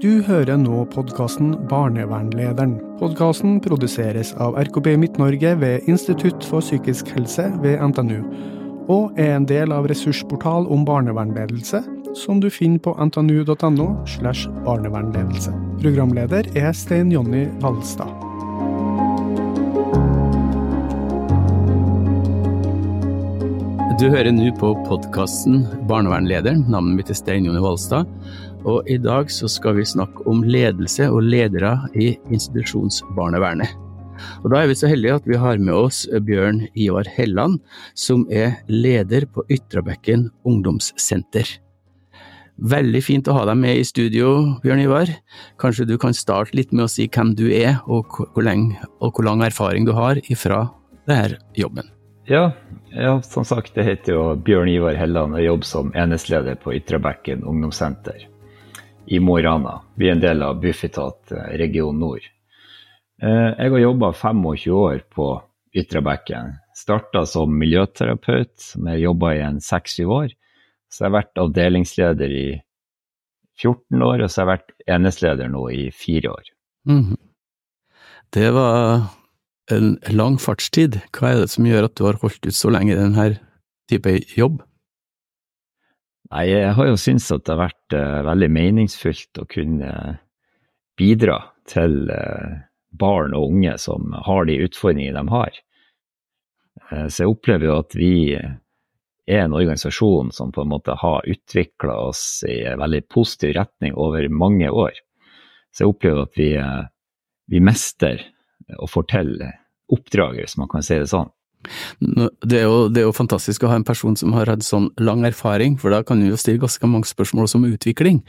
Du hører nå podkasten Barnevernlederen. Podkasten produseres av RKB Midt-Norge ved Institutt for psykisk helse ved NTNU, og er en del av ressursportal om barnevernledelse, som du finner på ntnu.no slash barnevernledelse. Programleder er Stein Jonny Valstad. Du hører nå på podkasten Barnevernlederen. Navnet mitt er Stein Jonny Valstad. Og i dag så skal vi snakke om ledelse og ledere i institusjonsbarnevernet. Og da er vi så heldige at vi har med oss Bjørn Ivar Helland, som er leder på Ytrabekken ungdomssenter. Veldig fint å ha deg med i studio, Bjørn Ivar. Kanskje du kan starte litt med å si hvem du er, og hvor, lenge, og hvor lang erfaring du har ifra denne jobben. Ja, ja, som sagt, det heter jo Bjørn Ivar Helland og jobber som enhetsleder på Ytrabekken ungdomssenter i Mo i Rana. Vi er en del av Bufetat region nord. Eh, jeg har jobba 25 år på Ytrabekken. Starta som miljøterapeut, som jeg jobba i en 6-7 år. Så jeg har vært avdelingsleder i 14 år, og så har jeg vært enhetsleder nå i fire år. Mm. Det var en lang fartstid. Hva er det som gjør at du har holdt ut så lenge i denne type jobb? Nei, jeg har jo syntes at det har vært uh, veldig meningsfylt å kunne bidra til uh, barn og unge som har de utfordringene de har. Uh, så jeg opplever jo at vi er en organisasjon som på en måte har utvikla oss i en veldig positiv retning over mange år. Så jeg opplever at vi, vi mester å fortelle oppdraget, hvis man kan si det sånn. Det er, jo, det er, jo, fantastisk å ha en person som har hatt sånn lang erfaring, for da kan du jo stille ganske mange spørsmål også om utvikling.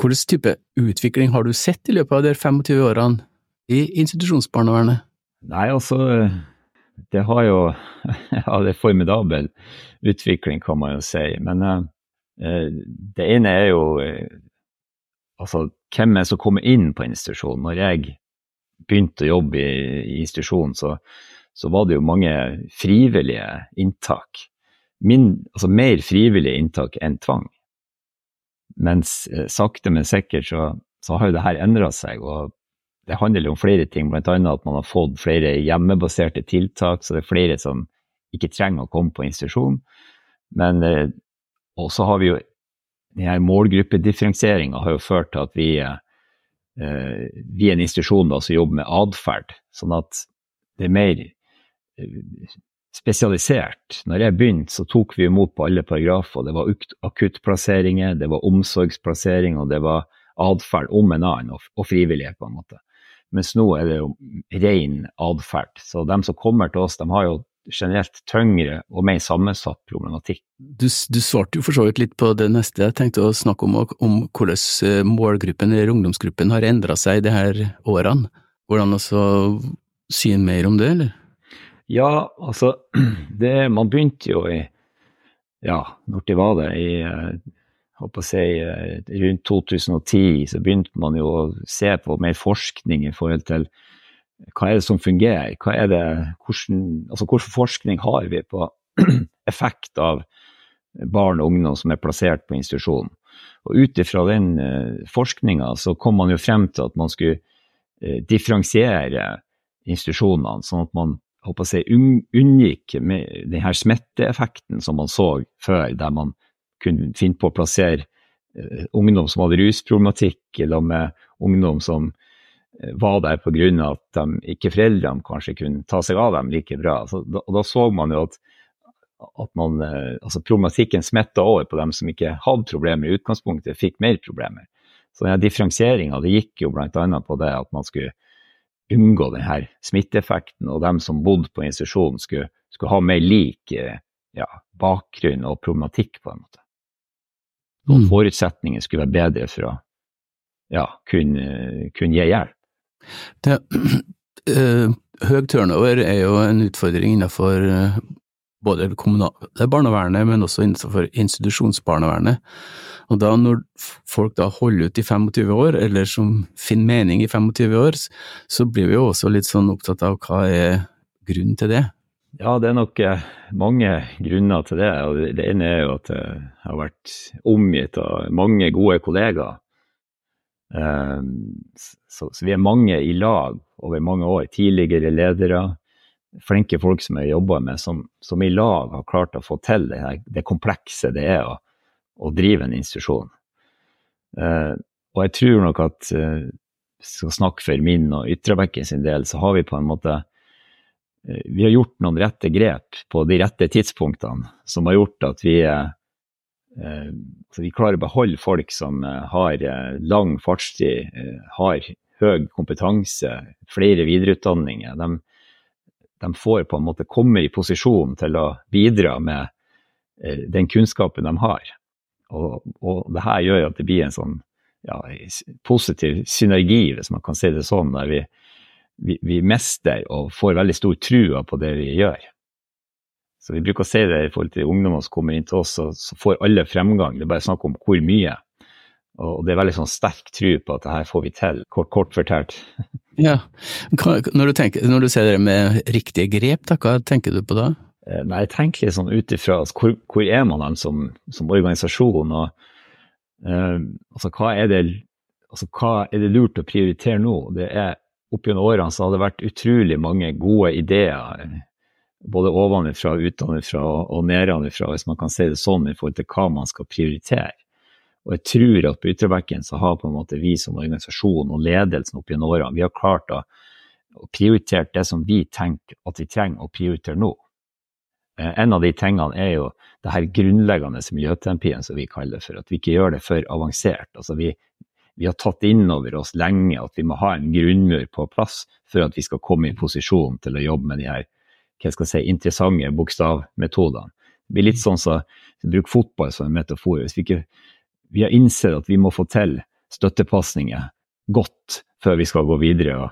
Hvilken type utvikling har du sett i løpet av de 25 årene i institusjonsbarnevernet? Nei, altså, det har jo Ja, det er formidabel utvikling, kan man jo si. Men uh, det ene er jo uh, altså, hvem er det som kommer inn på institusjonen? Når jeg begynte å jobbe i, i institusjonen, så, så, var det jo mange frivillige inntak. Min, altså mer frivillige inntak enn tvang. Mens eh, sakte, men sikkert så, så har jo det her endra seg. og Det handler om flere ting, bl.a. at man har fått flere hjemmebaserte tiltak, så det er flere som ikke trenger å komme på institusjon. Men eh, også har vi jo denne målgruppedifferensieringa har jo ført til at vi eh, vi er en institusjon da, som jobber med atferd, sånn at det er mer spesialisert. Når jeg begynte, så tok vi imot på alle paragrafer. Det var akuttplasseringer, det var omsorgsplassering, og det var atferd om en annen, og, frivillighet, på en måte. Mens nå er det jo ren atferd. Så de som kommer til oss, de har jo generelt tyngre og mer sammensatt problematikk. Du, du svarte jo for så vidt litt på det neste jeg tenkte å snakke om, om hvordan eh, målgruppen eller ungdomsgruppen har endra seg de her årene. Hvordan også si mer om det, eller? Ja, altså det, Man begynte jo i Ja, når det var det? I håper å si, eh, rundt 2010 så begynte man jo å se på mer forskning i forhold til hva er det som fungerer? Hva er det, hvordan, altså hvordan forskning har vi på effekt av barn og ungdom som er plassert på institusjon? Og Ut ifra den uh, forskninga så kom man jo frem til at man skulle differensiere institusjonene, sånn at man håper å si, unngikk denne smitteeffekten som man så før, der man kunne finne på å plassere uh, ungdom som hadde rusproblematikk, eller med ungdom som var der pga. at de, ikke foreldrene kanskje kunne ta seg av dem like bra. Så, og da så man jo at, at man, eh, altså problematikken smitta over på dem som ikke hadde problemer i utgangspunktet, fikk mer problemer. Så denne differensieringa gikk jo bl.a. på det at man skulle unngå denne smitteeffekten, og dem som bodde på institusjonen skulle, skulle ha mer lik eh, ja, bakgrunn og problematikk, på en måte. Og mm. forutsetningene skulle være bedre for å ja, kunne, kunne gi hjelp. Det, øh, høy turnover er jo en utfordring innenfor uh, både det kommunale barnevernet, men også innenfor institusjonsbarnevernet. Og da når folk da holder ut i 25 år, eller som finner mening i 25 år, så blir vi jo også litt sånn opptatt av hva er grunnen til det? Ja, det er nok eh, mange grunner til det. og Det ene er jo at jeg har vært omgitt av mange gode kollegaer Eh, så, vi er mange i lag over mange år. Tidligere ledere, flinke folk som jeg jobber med, som, som, i lag har klart å få til det, her, det komplekse det er å, å drive en institusjon. Eh, og jeg tror nok at eh, skal snakke for min og Ytrebekken sin del, så har vi på en måte eh, vi har gjort noen rette grep på de rette tidspunktene som har gjort at vi, eh, eh vi klarer å beholde folk som eh, har lang fartstid, har høy kompetanse, flere videreutdanninger. De, de, får på en måte kommer i posisjon til å bidra med den kunnskapen de har. Og, og det her gjør at det blir en sånn ja, positiv synergi, hvis man kan si det sånn, der vi, vi, vi mester og får veldig stor trua på det vi gjør. Så Vi bruker å si det i forhold til ungdommer som kommer inn til oss, så, så får alle fremgang. Det er bare snakk om hvor mye. Og det er veldig sånn sterk tro på at det her får vi til, kort, kort fortalt. Ja, når du, tenker, når du ser det med riktige grep, da, hva tenker du på da? Eh, nei, Jeg tenker litt sånn ut ifra altså, hvor, hvor, er man som, som organisasjon? og Uh, altså, hva er, det, altså, hva er det lurt å prioritere nå? Det er Opp gjennom årene så har det vært utrolig mange gode ideer, både ovenfra, utenfra og nedenfra, hvis man kan si det sånn, i forhold til hva man skal prioritere. Og jeg tror at på Ytrebekken så har på en måte vi som organisasjon og ledelsen opp gjennom årene, vi har klart å, å prioritere det som vi tenker at vi trenger å prioritere nå. Eh, en av de tingene er jo det her grunnleggende miljøterapien, som vi kaller det for. At vi ikke gjør det for avansert. Altså vi, vi har tatt inn over oss lenge at vi må ha en grunnmur på plass for at vi skal komme i posisjon til å jobbe med de her hva skal jeg si, interessante bokstavmetodene. Det blir litt sånn som så, bruk fotball som en metafor. Hvis vi ikke vi har innsett at vi må få til støttepasninger godt før vi skal gå videre og,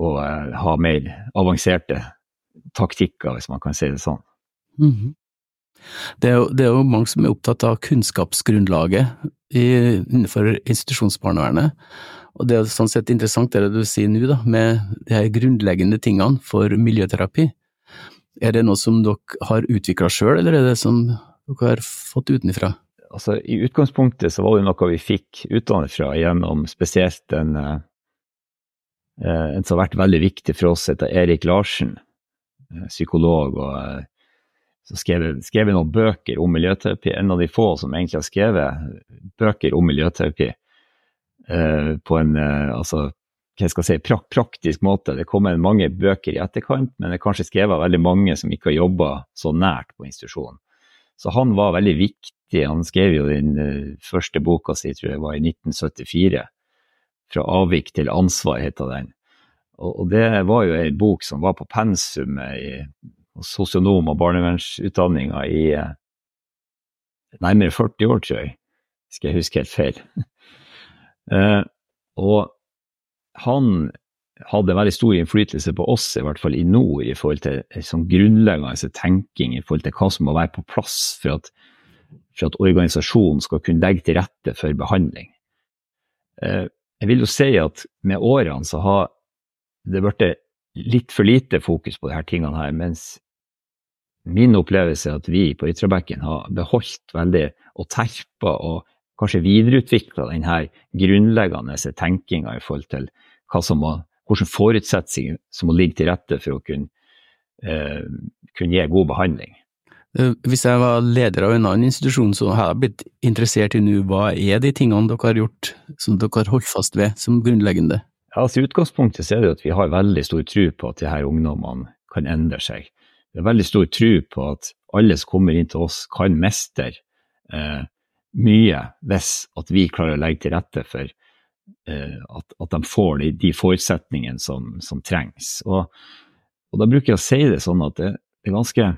og uh, ha mer avanserte taktikker, hvis man kan si det sånn. Mm det, er jo, det, er jo, mange som er opptatt av kunnskapsgrunnlaget i, innenfor institusjonsbarnevernet. Og det er sånn sett interessant det du sier nå, da, med de her grunnleggende tingene for miljøterapi. Er det noe som dere har utvikla sjøl, eller er det som dere har fått utenfra? Altså, I utgangspunktet så var det noe vi fikk utenfra gjennom spesielt en, eh, en som har vært veldig viktig for oss, heter Erik Larsen, eh, psykolog og så skrev, skrevet noen bøker om miljøterapi. En av de få som egentlig har skrevet bøker om miljøterapi eh, på en eh, altså, hva skal jeg si, prak praktisk måte. Det kommer mange bøker i etterkant, men det er kanskje skrevet av veldig mange som ikke har jobba så nært på institusjonen. Så han var veldig viktig. Han skrev jo den uh, første boka si, tror jeg var i 1974. 'Fra avvik til ansvar', heter den. Og, det var jo ei bok som var på pensumet i sosionom- og barnevernsutdanninga i eh, nærmere 40 år, tror jeg. Skal jeg huske helt feil. eh, og han hadde veldig stor innflytelse på oss, i hvert fall i nord, i forhold til sånn grunnleggende tenking i forhold til hva som må være på plass for at, for at organisasjonen skal kunne legge til rette for behandling. Eh, jeg vil jo si at med årene så har det blitt litt for lite fokus på disse tingene her, mens min opplevelse er at vi på Ytrebekken har beholdt veldig og terpa og kanskje videreutvikla denne grunnleggende tenkinga i forhold til hva som må, hvilke forutsetninger som må ligge til rette for å kunne, eh, kunne gi god behandling. Eh, hvis jeg var leder av en annen institusjon, så hadde jeg blitt interessert i nå, hva er de tingene dere har gjort som dere har holdt fast ved som grunnleggende? Ja, altså I utgangspunktet så er det at vi har veldig stor tro på at de her ungdommene kan endre seg Vi har veldig stor tro på at alle som kommer inn til oss, kan mestre eh, mye hvis at vi klarer å legge til rette for eh, at, at, de får de, de forutsetningene som, som trengs. Og, og, da bruker jeg å si det sånn at det, det er ganske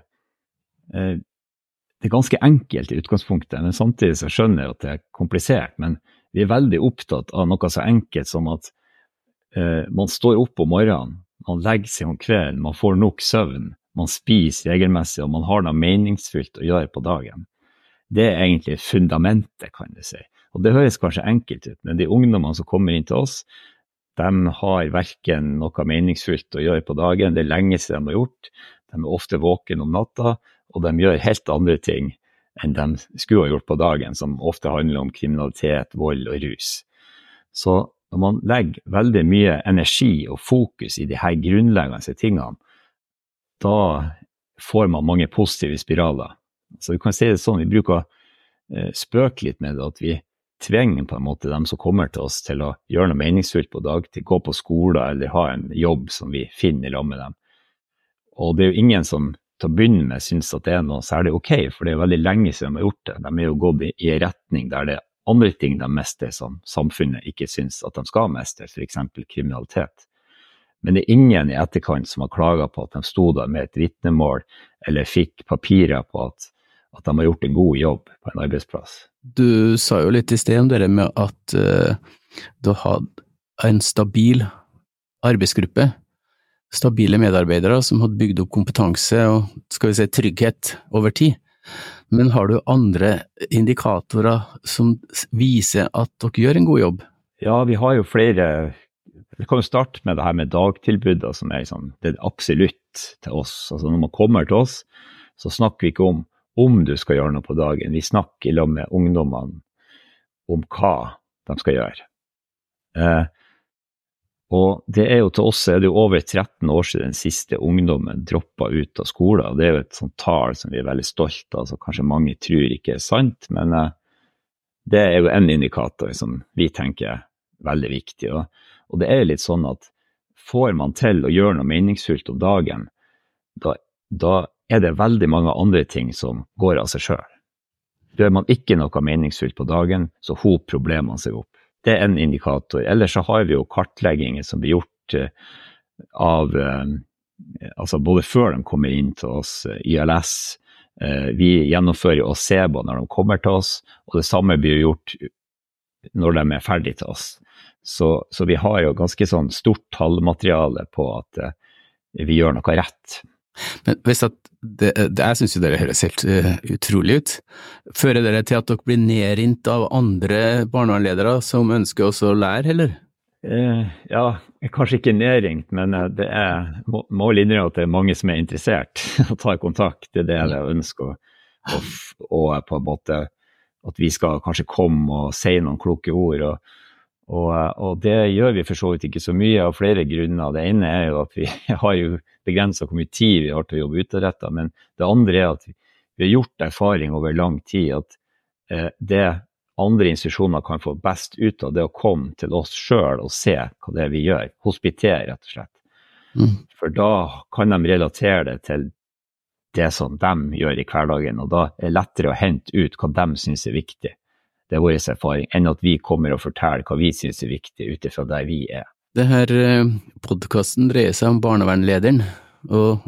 det er ganske enkelt i utgangspunktet, men samtidig så skjønner jeg at det er komplisert. Men vi er veldig opptatt av noe så enkelt som at eh, man står opp om morgenen, man legger seg om kvelden, man får nok søvn man spiser regelmessig og man har noe meningsfylt å gjøre på dagen. Det er egentlig fundamentet, kan du si. Og Det høres kanskje enkelt ut, men de ungdommene som kommer inn til oss, de har verken noe meningsfylt å gjøre på dagen, det er lenge siden de har gjort, de er ofte våkne om natta, og de gjør helt andre ting enn de skulle ha gjort på dagen, som ofte handler om kriminalitet, vold og rus. Så når man legger veldig mye energi og fokus i de her grunnleggende tingene, da får man mange positive spiraler. Så vi kan si det sånn, vi bruker eh, spøke litt med det, at vi tvinger på en måte dem som kommer til oss til å gjøre noe meningsfullt på dagtid, gå på skole eller ha en jobb som vi finner i med dem. Og det er jo ingen som til å begynne med syns at det er noe særlig ok, for det er veldig lenge siden de har gjort det. De er jo gått i, en retning der det er andre ting de mister som samfunnet ikke syns at de skal miste, f.eks. kriminalitet. Men det er ingen i etterkant som har klaga på at de sto der med et vitnemål eller fikk papirer på at, at, de har gjort en god jobb på en arbeidsplass. Du sa jo litt i sted om det med at uh, du har en stabil arbeidsgruppe stabile medarbeidere som hadde bygd opp kompetanse og skal vi si, trygghet over tid. Men har du andre indikatorer som viser at dere gjør en god jobb? Ja, vi har jo flere. Vi kan jo starte med det her med dagtilbudet, som er liksom, det er absolutt til oss. Altså Når man kommer til oss, så snakker vi ikke om om du skal gjøre noe på dagen. Vi snakker i med ungdommene om hva de skal gjøre. Eh, og det er jo til oss er det jo over 13 år siden den siste ungdommen droppa ut av skolen. og Det er jo et sånt tall som vi er veldig stolte av, som kanskje mange tror ikke er sant. Men uh, det er jo en indikator som vi tenker er veldig viktig. Og, det er litt sånn at får man til å gjøre noe meningsfullt om dagen, da, da er det veldig mange andre ting som går av seg sjøl. Gjør man ikke noe meningsfullt på dagen, så hoper problemene seg opp. Det er en indikator. Ellers så har vi jo kartlegginger som blir gjort eh, av eh, altså både før de kommer inn til oss, eh, ILS. Vi gjennomfører jo Ocebo når de kommer til oss, og det samme blir gjort når de er ferdig til oss. Så, så vi har jo ganske sånn stort tallmateriale på at vi gjør noe rett. Men hvis at det, det, jeg syns jo dere høres helt uh, utrolig ut. Fører dere til at dere blir nedringt av andre barnevernledere som ønsker også å lære, eller? Uh, ja, kanskje ikke nedringt, men eh, det er, må, må innrømme at det er mange som er interessert å ta kontakt. Det er det jeg ønsker. Og, og på en måte at vi skal kanskje komme og si noen kloke ord. og og, og, det gjør vi for så vidt ikke så mye av flere grunner. Det ene er jo at vi har jo begrensa hvor mye tid vi har til å jobbe utadretta. Men det andre er at vi har gjort erfaring over lang tid at eh, det andre institusjoner kan få best ut av det å komme til oss sjøl og se hva det er vi gjør. Hospitere, rett og slett. Mm. For da kan de relatere det til det som de gjør i hverdagen, og da er det lettere å hente ut hva de syns er viktig. Det er vår erfaring, enn at vi kommer og forteller hva vi syns er viktig ut ifra der vi er. Det her eh, podkasten dreier seg om barnevernlederen, og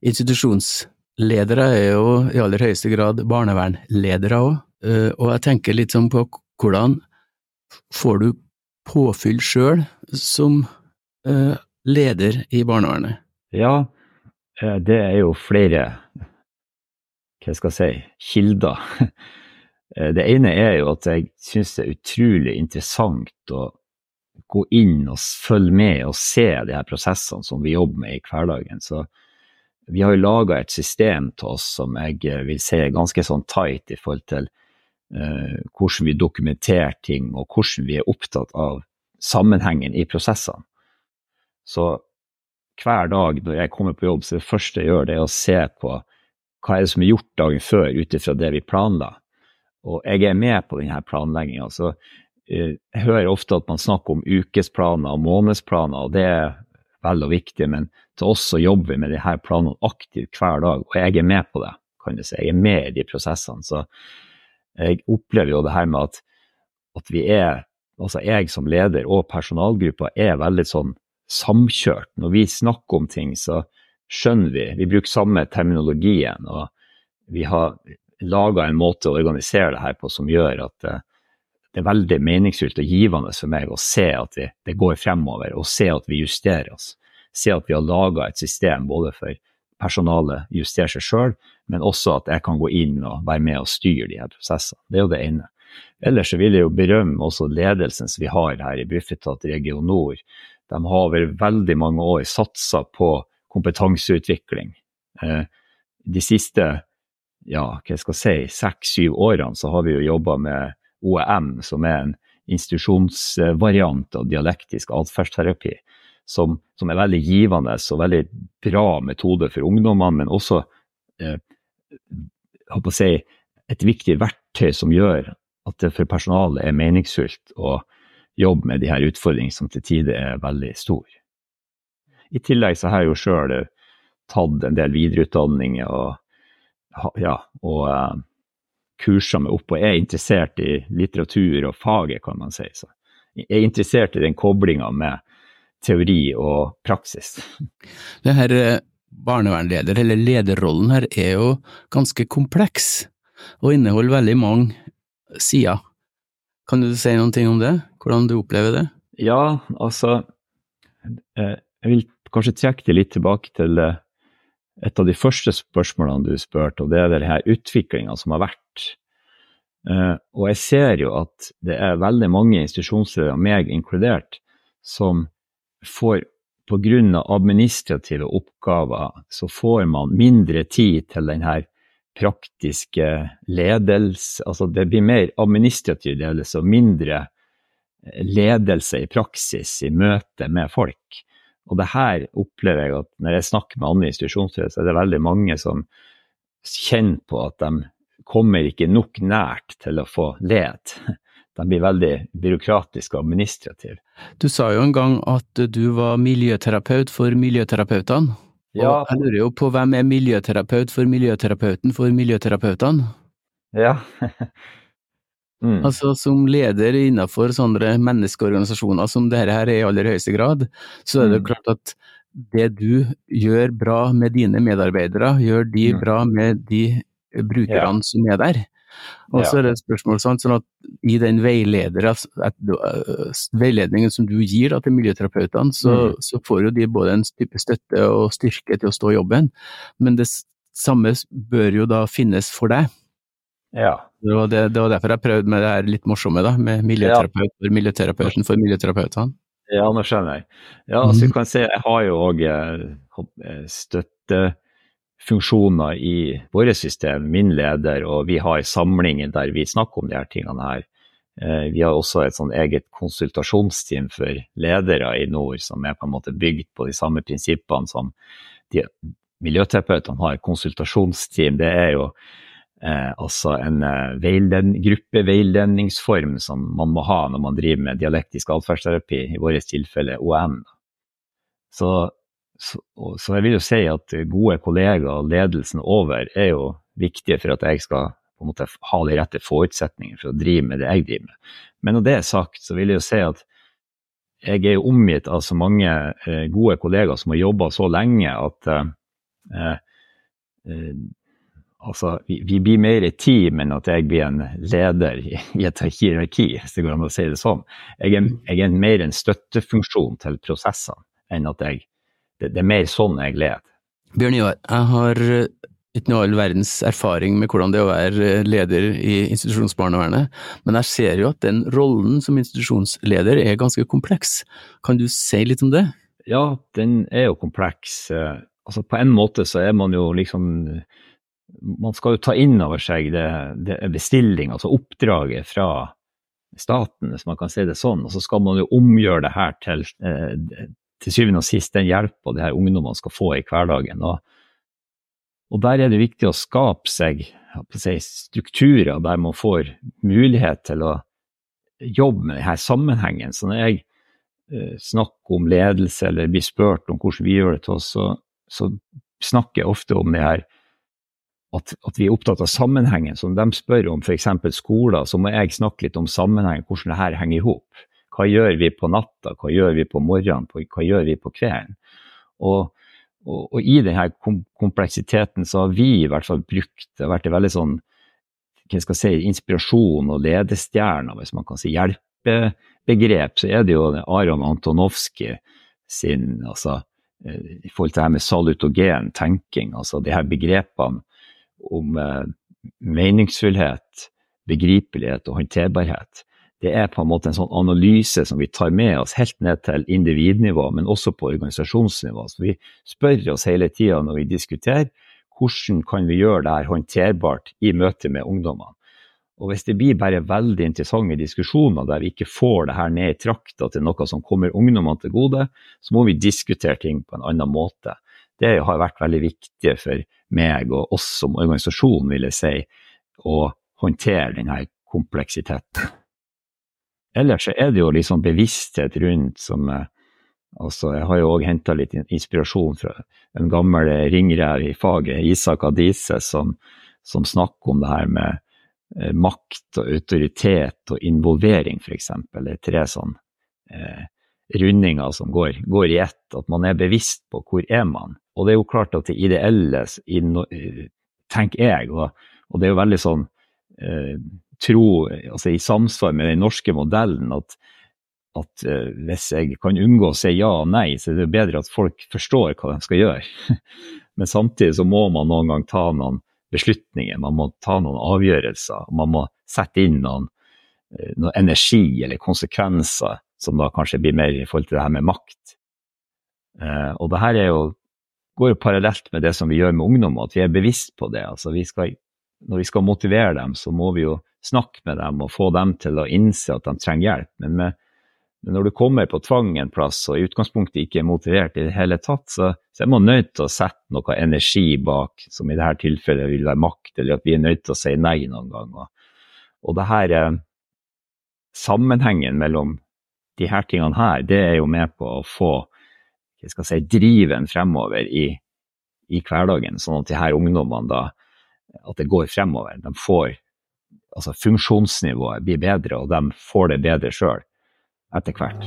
institusjonsledere er jo i aller høyeste grad barnevernledere òg, eh, og jeg tenker litt sånn på hvordan får du påfyll sjøl som eh, leder i barnevernet? Ja, det er jo flere, hva skal jeg si, kilder. Det ene er jo at jeg syns det er utrolig interessant å gå inn og følge med og se de her prosessene som vi jobber med i hverdagen. Så vi har jo laga et system til oss som jeg eh, vil si er ganske sånn tight i forhold til uh, hvordan vi dokumenterer ting, og hvordan vi er opptatt av sammenhengen i prosessene. Så hver dag når jeg kommer på jobb, så det første jeg gjør, det er å se på hva er det som er gjort dagen før ut ifra det vi planla. Og jeg er med på denne planlegginga. Så Eh, jeg hører ofte at man snakker om ukesplaner og månedsplaner, og det er vel og viktig, men til oss så jobber vi med her planene aktivt hver dag, og jeg er med på det, kan du si. Jeg er med i de prosessene. Så jeg opplever jo det her med at, at vi er, altså jeg som leder og personalgruppa er veldig sånn samkjørt. Når vi snakker om ting, så skjønner vi, vi bruker samme terminologien, og vi har laga en måte å organisere det her på som gjør at eh, det er veldig meningsfylt og givende for meg å se at vi, det går fremover, og se at vi justerer oss. Se at vi har laga et system både for personalet justerer seg sjøl, men også at jeg kan gå inn og være med og styre de her prosessene. Det er jo det ene. Ellers så vil jeg jo berømme også ledelsen som vi har her i Bufetat Region Nord. De har over veldig mange år satsa på kompetanseutvikling. Eh, de siste ja, hva skal jeg si, seks-syv årene så har vi jo jobba med OEM, som er en institusjonsvariant av dialektisk atferdsterapi, som, som, er veldig givende og veldig bra metode for ungdommene, men også eh, si, et viktig verktøy som gjør at det for personalet er meningsfullt å jobbe med de her utfordringene som til tider er veldig store. I tillegg så har jeg jo sjøl tatt en del videreutdanninger og, ja, og uh, kurser meg opp og er interessert i litteratur og faget, kan man si. Så jeg er interessert i den koblinga med teori og praksis. Det her eh, barnevernleder, eller lederrollen her, er jo ganske kompleks og inneholder veldig mange sider. Kan du si noen ting om det? Hvordan du opplever det? Ja, altså eh, Jeg vil kanskje trekke det litt tilbake til eh, et av de første spørsmålene du spurte, og det er denne utviklinga som har vært. Uh, og jeg ser jo at det er veldig mange institusjonsledere, meg inkludert, som får pga. administrative oppgaver, så får man mindre tid til denne praktiske ledelse. Altså det blir mer administrativ ledelse og mindre ledelse i praksis i møte med folk. Og det her opplever jeg at når jeg snakker med andre institusjonsledere, så er det veldig mange som kjenner på at de kommer ikke nok nært til å få led. De blir veldig byråkratiske og administrative. Du sa jo en gang at du var miljøterapeut for miljøterapeutene. Ja. Og jeg lurer jo på hvem er miljøterapeut for miljøterapeuten for miljøterapeutene? Ja. Mm. Altså Som leder innenfor sånne menneskeorganisasjoner som dette her er i aller høyeste grad, så er det mm. klart at det du gjør bra med dine medarbeidere, gjør de mm. bra med de brukerne ja. som er der. Og så ja. er det et spørsmål sånn, sånn at i den veiledningen som du gir da, til miljøterapeutene, så, mm. så, får jo de både en type støtte og styrke til å stå i jobben, men det samme bør jo da finnes for deg. Ja. Det var, det, det var, derfor jeg prøvde med det her litt morsomme, da, med miljøterapeut for miljøterapeuten for miljøterapeutene. Ja, nå skjønner jeg. Ja, altså, mm. du kan se, jeg har jo òg eh, eh, støttefunksjoner i vårt system, min leder, og vi har samlinger der vi snakker om de her tingene her. Eh, vi har også et sånn eget konsultasjonsteam for ledere i nord, som er på en måte bygd på de samme prinsippene som de miljøterapeutene har. Konsultasjonsteam, det er jo Eh, altså en eh, veiled, gruppeveiledningsform som man må ha når man driver med dialektisk atferdsterapi, i vårt tilfelle OM. Så, så, så, jeg vil jo si at gode kollegaer og ledelsen over er jo viktige for at jeg skal på en måte ha de rette forutsetningene for å drive med det jeg driver med. Men når det er sagt, så vil jeg jo si at jeg er jo omgitt av så mange eh, gode kollegaer som har jobba så lenge at eh, eh, Altså, vi, vi, blir mer et team enn at jeg blir en leder i, i et hierarki, hvis det går an å si det sånn. Jeg er, jeg er mer en støttefunksjon til prosessene enn at jeg Det, det er mer sånn jeg leder. Bjørn Ivar, jeg har ikke noe all verdens erfaring med hvordan det er å være leder i institusjonsbarnevernet, men jeg ser jo at den rollen som institusjonsleder er ganske kompleks. Kan du si litt om det? Ja, den er jo kompleks. Eh, altså, på en måte så er man jo liksom man skal jo ta inn over seg det, det bestilling, altså oppdraget fra staten, hvis man kan si det sånn. Og så skal man jo omgjøre det her til eh, til syvende og sist den hjelpa de her ungdommene skal få i hverdagen. Og, og der er det viktig å skape seg si, strukturer der man får mulighet til å jobbe med denne sammenhengen. Så når jeg eh, snakker om ledelse eller blir spurt om hvordan vi gjør det til oss, så, så snakker jeg ofte om det her at, at, vi er opptatt av sammenhengen. Når de spør om f.eks. skoler, så må jeg snakke litt om sammenhengen, hvordan det her henger i hop. Hva gjør vi på natta, hva gjør vi på morgenen, hva gjør vi på kvelden? Og, og, og i denne kompleksiteten så har vi i hvert fall brukt det har vært en veldig sånn hva skal jeg si, inspirasjon og ledestjerner, hvis man kan si hjelpebegrep, så er det jo Aron Antonovskij sin altså, eh, i forhold til det her med salutogen tenking, altså de her begrepene om eh, meningsfullhet, begripelighet og håndterbarhet. Det er på en måte en sånn analyse som vi tar med oss helt ned til individnivå, men også på organisasjonsnivå. Så vi spør oss hele tida når vi diskuterer hvordan kan vi gjøre det her håndterbart i møte med ungdommene. Og hvis det blir bare veldig interessante diskusjoner der vi ikke får det her ned i trakta til noe som kommer ungdommene til gode, så må vi diskutere ting på en annen måte. Det har vært veldig viktig for meg og oss som organisasjon, vil jeg si, å håndtere denne kompleksiteten. Ellers er det jo liksom bevissthet rundt som altså Jeg har jo òg henta litt inspirasjon fra en gammel ringrev i faget, Isak Adise, som, som snakker om det her med eh, makt og autoritet og involvering, f.eks. Det er tre sånn eh, rundinger som går, går i ett. At man er bevisst på hvor er man. Og det er jo klart at det ideelle, tenker jeg, og, og det er jo veldig sånn eh, tro, altså i samsvar med den norske modellen, at, at eh, hvis jeg kan unngå å si ja og nei, så er det bedre at folk forstår hva de skal gjøre. Men samtidig så må man noen gang ta noen beslutninger, man må ta noen avgjørelser. Man må sette inn noen, uh, noen energi eller konsekvenser som da kanskje blir mer i forhold til det her med makt. Eh, og det her er jo, går jo parallelt med det som vi gjør med ungdom, at vi er bevisst på det. altså vi skal når vi skal motivere dem, så må vi jo snakke med dem og få dem til å innse at de trenger hjelp. Men, med, når du kommer på tvang en plass og i utgangspunktet ikke er motivert i det hele tatt, så, så er man nødt til å sette noe energi bak, som i dette tilfellet vil være makt, eller at vi er nødt til å si nei noen ganger. Og det her eh, sammenhengen mellom de her tingene her, det er jo med på å få jeg skal si, driven fremover i, i hverdagen, sånn at de her ungdommene da at det går fremover. De får altså Funksjonsnivået blir bedre, og de får det bedre sjøl etter hvert.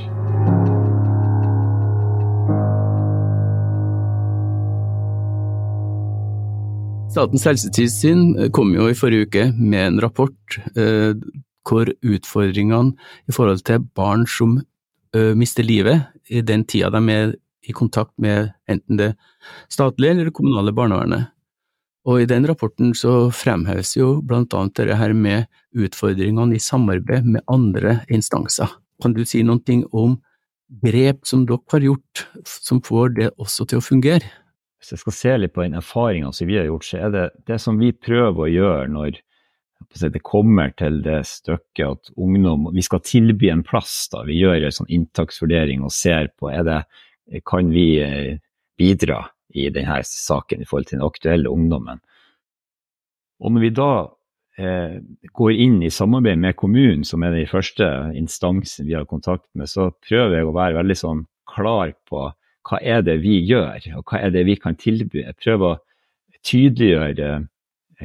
Statens helsetilsyn kom jo i forrige uke med en rapport eh, hvor utfordringene i forhold til barn som ø, mister livet i den tida de er i kontakt med enten det statlige eller det kommunale barnevernet, og i den rapporten så fremheves jo blant annet dette her med utfordringene i samarbeid med andre instanser. Kan du si noen ting om grep som dere har gjort, som får det også til å fungere? Hvis jeg skal se litt på den erfaringa som vi har gjort, så er det det som vi prøver å gjøre når det kommer til det stykket at ungdom Vi skal tilby en plass, da. Vi gjør en sånn inntaksvurdering og ser på er det, kan vi eh, bidra i denne saken i forhold til den aktuelle ungdommen. Og når vi da eh, går inn i samarbeid med kommunen, som er den første instansen vi har kontakt med, så prøver jeg å være veldig sånn klar på hva er det vi gjør, og hva er det vi kan tilby. Jeg prøver å tydeliggjøre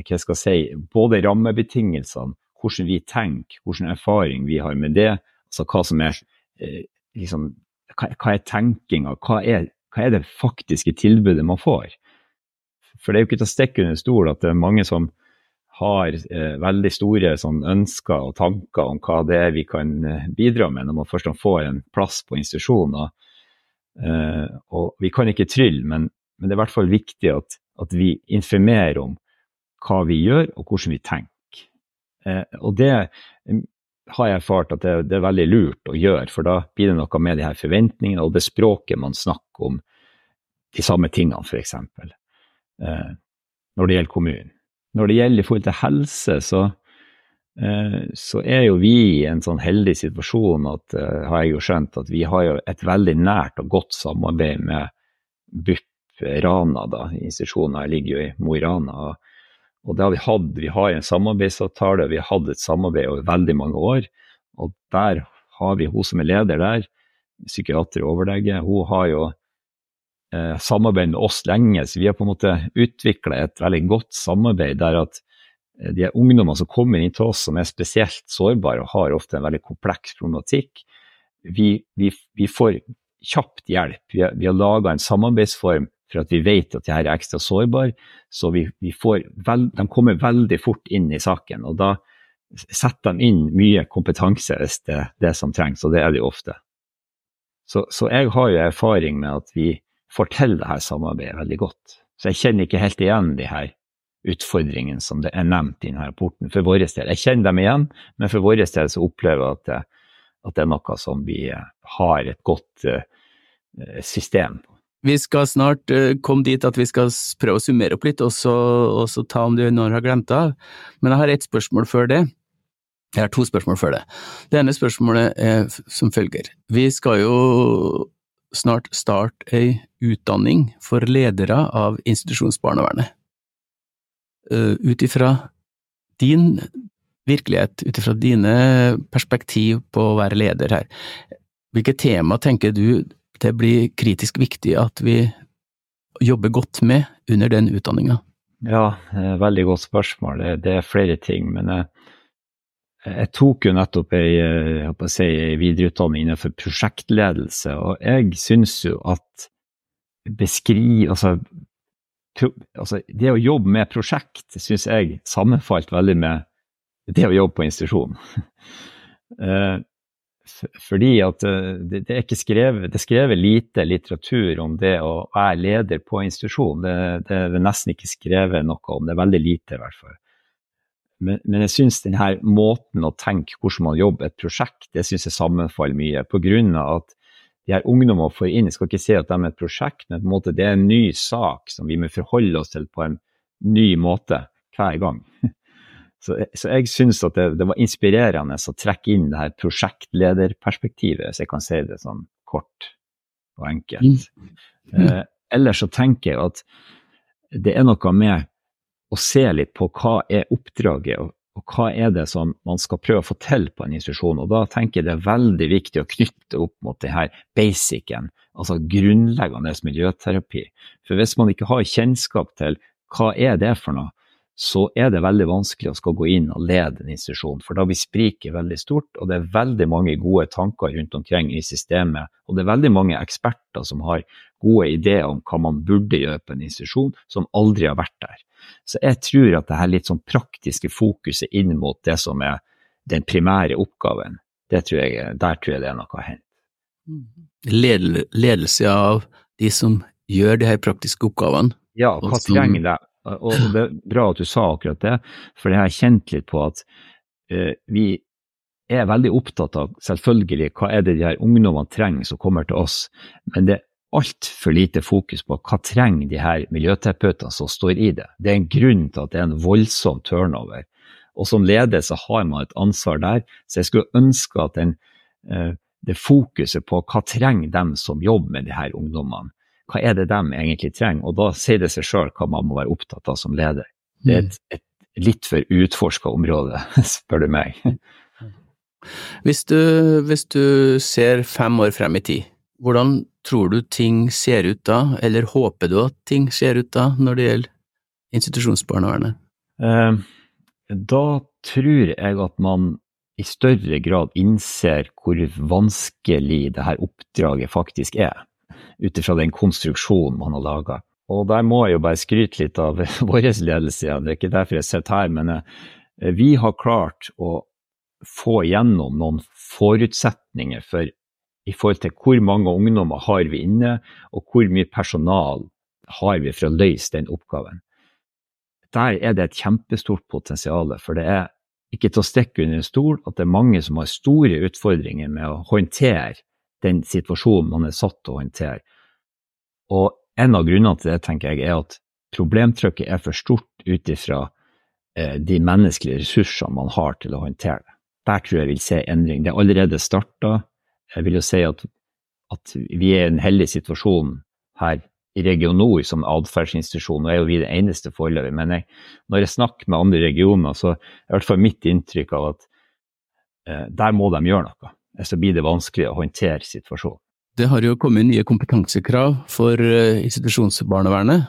hva skal si, både rammebetingelsene, hvordan vi tenker, hvilken erfaring vi har med det, altså hva som er eh, liksom, hva, hva er tenkinga, hva hva er det faktiske tilbudet man får? For det er jo ikke til å stikke under stol at det er mange som har eh, veldig store sånn, ønsker og tanker om hva det er vi kan eh, bidra med når man først får en plass på institusjonen. Eh, og vi kan ikke trylle, men, men, det er i hvert fall viktig at, at, vi informerer om hva vi gjør og hvordan vi tenker. Eh, og det har jeg erfart at det, det, er veldig lurt å gjøre, for da blir det noe med de her forventningene og det språket man snakker om de samme tingene, f.eks. Eh, når det gjelder kommunen. Når det gjelder i forhold til helse, så, eh, så er jo vi i en sånn heldig situasjon at, eh, har jeg jo skjønt, at vi har jo et veldig nært og godt samarbeid med BUP Rana, da. Institusjonen ligger jo i Mo i Rana. og og det har vi hatt. Vi har en samarbeidsavtale, vi har hatt et samarbeid over veldig mange år. Og der har vi hun som er leder der, psykiater og overlege. Hun har jo eh, samarbeidet med oss lenge, så vi har på en måte utvikla et veldig godt samarbeid der at eh, de ungdommene som kommer inn til oss som er spesielt sårbare og har ofte en veldig kompleks problematikk, vi, vi, vi får kjapt hjelp. Vi har, vi har laga en samarbeidsform for at vi vet at de her er ekstra sårbare. Så vi, vi veld, de kommer veldig fort inn i saken. Og da setter de inn mye kompetanse hvis det er det som trengs, og det er det jo ofte. Så, så, jeg har jo erfaring med at vi får til det her samarbeidet veldig godt. Så jeg kjenner ikke helt igjen de her utfordringene som det er nevnt i denne rapporten for vår del. Jeg kjenner dem igjen, men for vår del så opplever jeg at det, at det er noe som vi har et godt uh, system. Vi skal snart uh, komme dit at vi skal prøve å summere opp litt, og så, og så ta om du noen har glemt av. Men jeg har ett spørsmål før det. Jeg har to spørsmål før det. Det ene spørsmålet er som følger. Vi skal jo snart starte ei utdanning for ledere av institusjonsbarnevernet. Uh, Ut ifra din virkelighet, ut ifra dine perspektiv på å være leder her, hvilke tema tenker du det blir kritisk viktig at vi jobber godt med under den utdanninga? Ja, veldig godt spørsmål. Det, er flere ting. Men jeg, jeg tok jo nettopp ei, si, videreutdanning innenfor prosjektledelse, og jeg syns jo at beskriv altså, altså, det å jobbe med prosjekt syns jeg sammenfalt veldig med det å jobbe på institusjon. Fordi at eh, det, det, er skrevet, det, er skrevet, lite litteratur om det å være leder på institusjon. Det, det, er nesten ikke skrevet noe om, det er veldig lite i hvert fall. Men, men jeg syns denne måten å tenke hvordan man jobber et prosjekt, det syns jeg sammenfaller mye. På grunn av at de her ungdommene får inn, jeg skal ikke si at de er et prosjekt, men på en måte det er en ny sak som vi må forholde oss til på en ny måte hver gang. Så, så jeg syns at det, det, var inspirerende å trekke inn det her prosjektlederperspektivet, hvis jeg kan si det sånn kort og enkelt. Mm. Eh, ellers så tenker jeg at det er noe med å se litt på hva er oppdraget, og, og, hva er det som man skal prøve å få til på en institusjon. Og da tenker jeg det er veldig viktig å knytte opp mot det her basicen, altså grunnleggende miljøterapi. For hvis man ikke har kjennskap til hva er det for noe, så er det veldig vanskelig å skal gå inn og lede en institusjon, for da blir spriket veldig stort, og det er veldig mange gode tanker rundt omkring i systemet, og det er veldig mange eksperter som har gode ideer om hva man burde gjøre på en institusjon, som aldri har vært der. Så jeg tror at det her litt sånn praktiske fokuset inn mot det som er den primære oppgaven, tror jeg, der tror jeg det er noe å hente. Ledelse av de som gjør de her praktiske oppgavene? Ja, hva trenger det? Og det er bra at du sa akkurat det, for det har jeg kjent litt på at uh, vi er veldig opptatt av selvfølgelig hva er det de her ungdommene trenger som kommer til oss, men det er altfor lite fokus på hva trenger de her miljøterapeutene som står i det. Det er en grunn til at det er en voldsom turnover. Og som leder så har man et ansvar der, så jeg skulle ønske at den, uh, det fokuset på hva trenger dem som jobber med de her ungdommene, hva er det de egentlig trenger? Og da sier det seg sjøl hva man må være opptatt av som leder. Det er et, et litt for utforska område, spør du meg. Hvis du, hvis du ser fem år frem i tid, hvordan tror du ting ser ut da, eller håper du at ting ser ut da, når det gjelder institusjonsbarnevernet? Eh, da tror jeg at man i større grad innser hvor vanskelig det her oppdraget faktisk er ut ifra den konstruksjonen man har laga. Og der må jeg jo bare skryte litt av vår ledelse igjen, det er ikke derfor jeg sitter her. Men eh, vi har klart å få gjennom noen forutsetninger for i forhold til hvor mange ungdommer har vi inne, og hvor mye personal har vi for å løse den oppgaven. Der er det et kjempestort potensial, for det er ikke til å stikke under en stol at det er mange som har store utfordringer med å håndtere den situasjonen man er satt til å håndtere. Og en av grunnene til det tenker jeg er at problemtrykket er for stort ut ifra eh, de menneskelige ressursene man har til å håndtere det. Der tror jeg vil se endring. Det er allerede starta. Jeg vil jo si at, at, vi er i en heldig situasjon her i Region Nord som atferdsinstitusjon. og er jo vi det eneste foreløpig, men jeg, når jeg snakker med andre regioner, så er i hvert fall mitt inntrykk av at eh, der må de gjøre noe så blir det vanskelig å håndtere situasjonen. Det har jo kommet nye kompetansekrav for eh, institusjonsbarnevernet.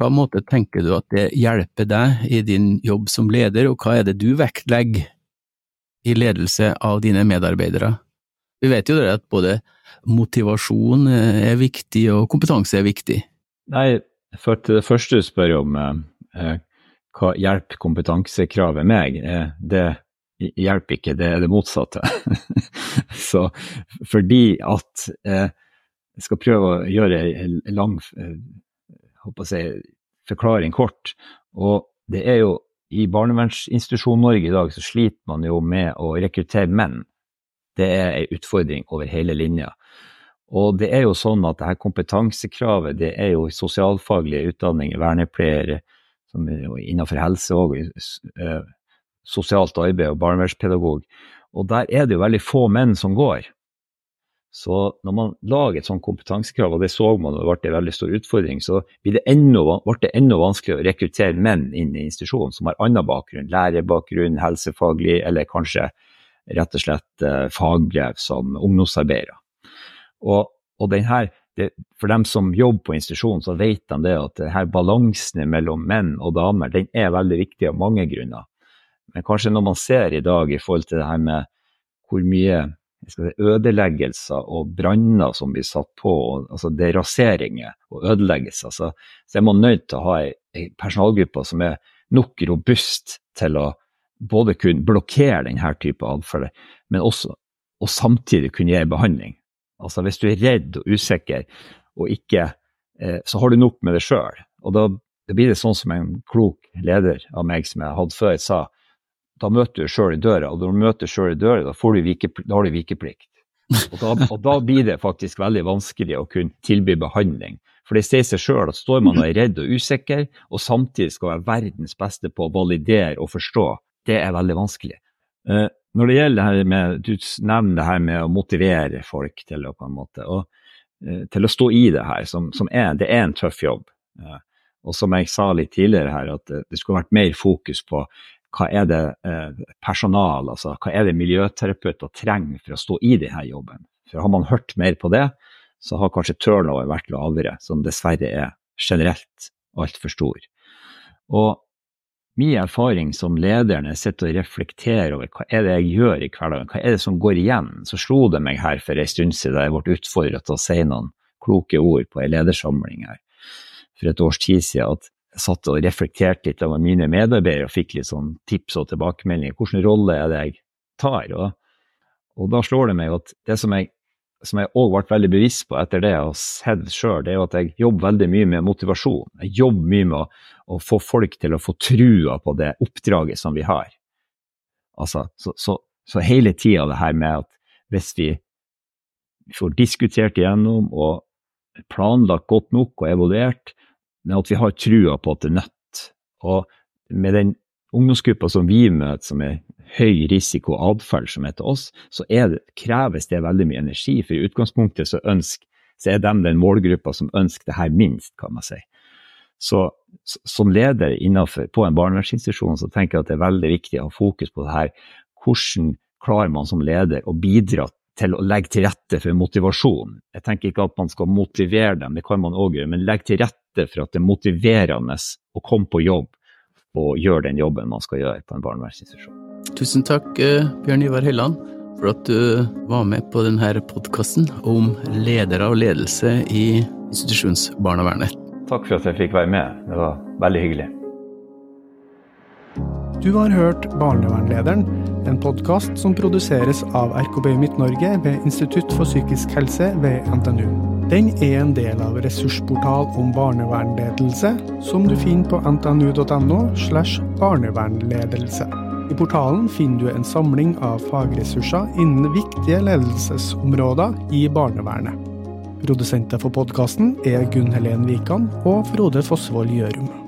På en måte tenker du at det hjelper deg i din jobb som leder, og hva er det du vektlegger i ledelse av dine medarbeidere? Vi vet jo det at både motivasjon eh, er viktig, og kompetanse er viktig. Nei, for til det første du spør om eh, eh hva hjelper kompetansekravet meg, eh, det hjelper ikke, det er det motsatte. så fordi at eh, jeg skal prøve å gjøre en lang eh, si, forklaring kort. Og det er jo i barnevernsinstitusjon Norge i dag så sliter man jo med å rekruttere menn. Det er en utfordring over hele linja. Og det er jo sånn at det her kompetansekravet det er jo sosialfaglige utdanninger, vernepleiere, innenfor helse òg, sosialt arbeid og barnevernspedagog. Og der er det jo veldig få menn som går. Så når man lager et sånt kompetansekrav, og det så man det ble en veldig stor utfordring, så ble det enda, ble det enda vanskeligere å rekruttere menn inn i institusjonen som har annen bakgrunn, lærerbakgrunn, helsefaglig, eller kanskje rett og slett eh, fagbrev som ungdomsarbeidere. Og, og denne, det, for dem som jobber på institusjonen, så vet de det at denne balansen mellom menn og damer den er veldig viktig av mange grunner. Men kanskje når man ser i dag i forhold til det her med hvor mye si, ødeleggelser og branner som blir satt på, altså det er raseringer og ødeleggelser, så, så er man nødt til å ha ei personalgruppe som er nok robust til å både kunne blokkere denne type atferd, men også og samtidig kunne gi behandling. Altså Hvis du er redd og usikker, og ikke, eh, så har du nok med det sjøl. Og da blir det sånn som en klok leder av meg som jeg hadde før, sa da møter du sjøl i døra, og når du møter sjøl i døra, da, du vike, da har du vikeplikt. Og da, og da, blir det faktisk veldig vanskelig å kunne tilby behandling. For det sier seg sjøl at står man og er redd og usikker, og samtidig skal være verdens beste på å validere og forstå, det er veldig vanskelig. Uh, når det gjelder det her med, Du nevner det her med å motivere folk til å, på en måte, og, uh, til å stå i det her, som, som er, det er en tøff jobb. Uh, og som jeg sa litt tidligere her, at det skulle vært mer fokus på hva er det eh, personal, altså hva er det miljøterapeuter trenger for å stå i denne jobben. For Har man hørt mer på det, så har kanskje turnover vært lavere, som dessverre er generelt altfor stor. Og min erfaring som leder når jeg sitter og reflekterer over hva er det jeg gjør i hverdagen, hva er det som går igjen, så slo det meg her for en stund siden jeg ble utfordret til å si noen kloke ord på en ledersamling her for et års tid siden, at satt og reflekterte litt over mine medarbeidere og fikk litt sånn tips og tilbakemeldinger. Hvilken rolle er det jeg tar? Og, og da slår det meg at det som jeg som jeg òg ble veldig bevisst på etter det jeg har sett sjøl, det er jo at jeg jobber veldig mye med motivasjon. Jeg jobber mye med å, å få folk til å få trua på det oppdraget som vi har. Altså, så, så, så hele tida det her med at hvis vi får diskutert igjennom og planlagt godt nok og evaluert, men at vi har trua på at det er nødt. Og med den ungdomsgruppa som vi møter, som er høy risiko atferd, som heter oss, så det, kreves det veldig mye energi. For i utgangspunktet så, ønsker, så er de den målgruppa som ønsker det her minst, kan man si. Så som leder innenfor, på en barnevernsinstitusjon så tenker jeg at det er veldig viktig å ha fokus på det her. Hvordan klarer man som leder å bidra til å legge til rette for motivasjon. Jeg tenker ikke at man skal motivere dem, det kan man òg gjøre, men legge til rette for at det er motiverende å komme på jobb og gjøre den jobben man skal gjøre på en barnevernsinstitusjon. Tusen takk, eh, Bjørn Ivar Helland, for at du var med på denne podkasten om ledere og ledelse i institusjonsbarnevernet. Takk for at jeg fikk være med, det var veldig hyggelig. Du har hørt Barnevernlederen, en podkast som produseres av RKB Midt-Norge ved Institutt for psykisk helse ved NTNU. Den er en del av ressursportal om barnevernledelse, som du finner på ntnu.no slash barnevernledelse. I portalen finner du en samling av fagressurser innen viktige ledelsesområder i barnevernet. Produsenter for podkasten er Gunn Helen Wikan og Frode Fossvold Gjørum.